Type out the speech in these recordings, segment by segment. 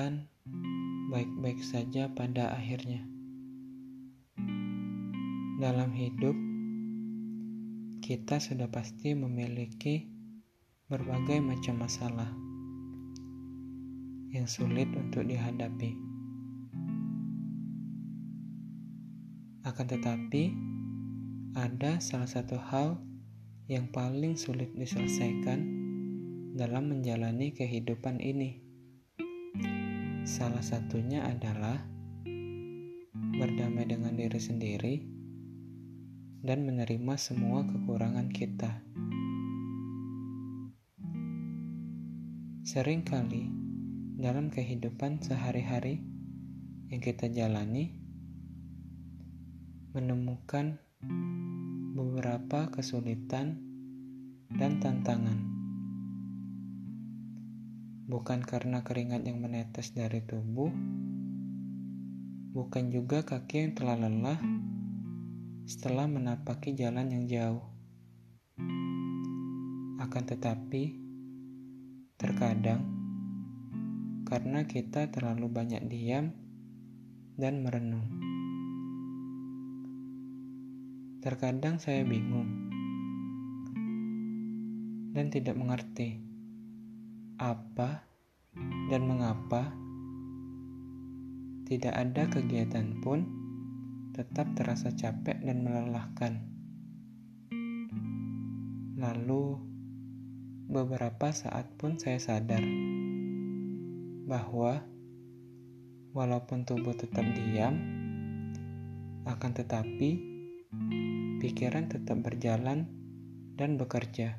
akan baik-baik saja pada akhirnya. Dalam hidup, kita sudah pasti memiliki berbagai macam masalah yang sulit untuk dihadapi. Akan tetapi, ada salah satu hal yang paling sulit diselesaikan dalam menjalani kehidupan ini Salah satunya adalah berdamai dengan diri sendiri dan menerima semua kekurangan kita. Seringkali dalam kehidupan sehari-hari yang kita jalani, menemukan beberapa kesulitan dan tantangan bukan karena keringat yang menetes dari tubuh, bukan juga kaki yang telah lelah setelah menapaki jalan yang jauh. Akan tetapi, terkadang karena kita terlalu banyak diam dan merenung. Terkadang saya bingung dan tidak mengerti apa dan mengapa tidak ada kegiatan pun tetap terasa capek dan melelahkan. Lalu, beberapa saat pun saya sadar bahwa walaupun tubuh tetap diam, akan tetapi pikiran tetap berjalan dan bekerja.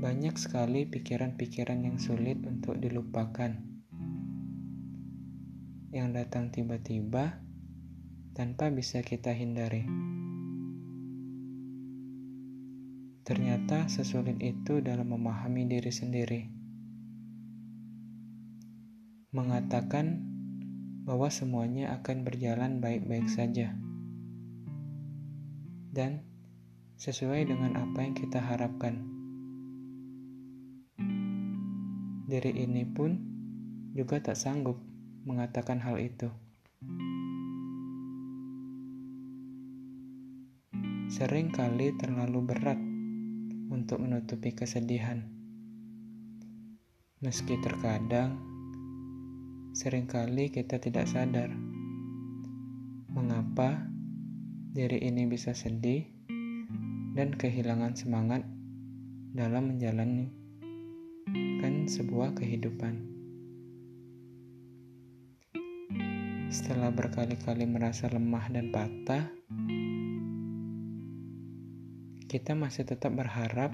Banyak sekali pikiran-pikiran yang sulit untuk dilupakan, yang datang tiba-tiba tanpa bisa kita hindari. Ternyata sesulit itu dalam memahami diri sendiri, mengatakan bahwa semuanya akan berjalan baik-baik saja, dan sesuai dengan apa yang kita harapkan. Diri ini pun juga tak sanggup mengatakan hal itu. Sering kali terlalu berat untuk menutupi kesedihan. Meski terkadang sering kali kita tidak sadar mengapa diri ini bisa sedih dan kehilangan semangat dalam menjalani kan sebuah kehidupan. Setelah berkali-kali merasa lemah dan patah, kita masih tetap berharap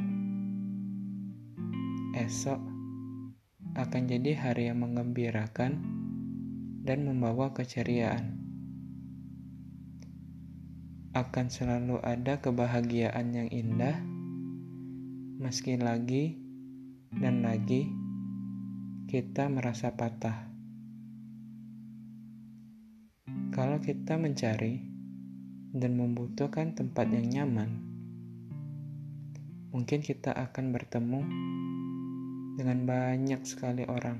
esok akan jadi hari yang mengembirakan dan membawa keceriaan. Akan selalu ada kebahagiaan yang indah, meski lagi dan lagi kita merasa patah. Kalau kita mencari dan membutuhkan tempat yang nyaman, mungkin kita akan bertemu dengan banyak sekali orang.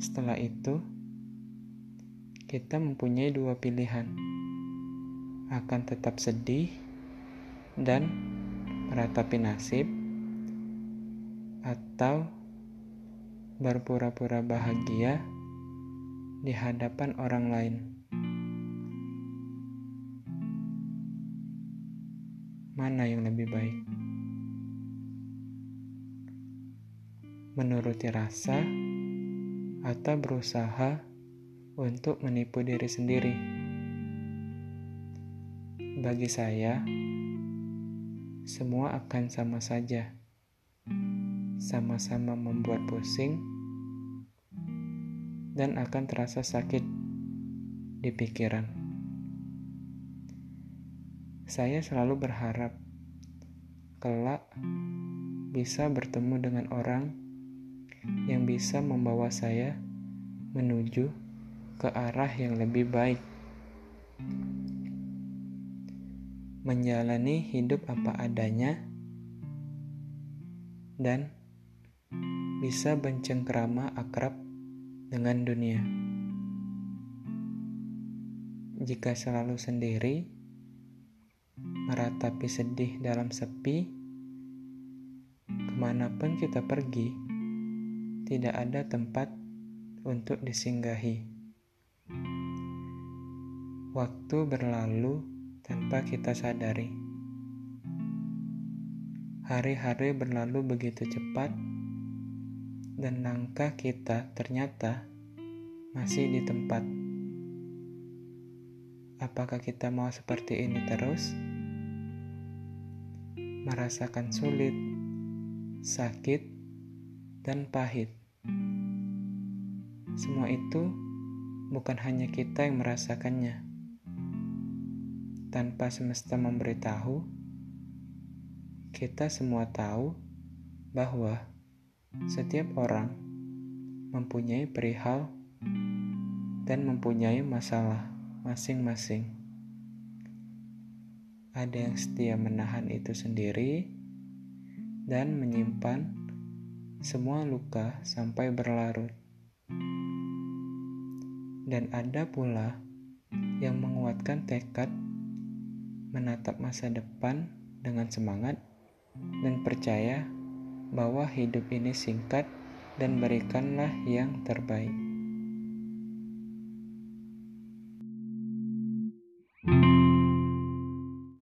Setelah itu, kita mempunyai dua pilihan: akan tetap sedih dan meratapi nasib atau berpura-pura bahagia di hadapan orang lain. Mana yang lebih baik? Menuruti rasa atau berusaha untuk menipu diri sendiri? Bagi saya, semua akan sama saja sama-sama membuat pusing dan akan terasa sakit di pikiran. Saya selalu berharap kelak bisa bertemu dengan orang yang bisa membawa saya menuju ke arah yang lebih baik. Menjalani hidup apa adanya dan bisa bercengkrama akrab dengan dunia. Jika selalu sendiri, meratapi sedih dalam sepi, ke mana pun kita pergi, tidak ada tempat untuk disinggahi. Waktu berlalu tanpa kita sadari. Hari-hari berlalu begitu cepat, dan langkah kita ternyata masih di tempat. Apakah kita mau seperti ini terus? Merasakan sulit, sakit, dan pahit. Semua itu bukan hanya kita yang merasakannya. Tanpa semesta memberitahu, kita semua tahu bahwa setiap orang mempunyai perihal dan mempunyai masalah masing-masing. Ada yang setia menahan itu sendiri dan menyimpan semua luka sampai berlarut. Dan ada pula yang menguatkan tekad menatap masa depan dengan semangat dan percaya bahwa hidup ini singkat dan berikanlah yang terbaik.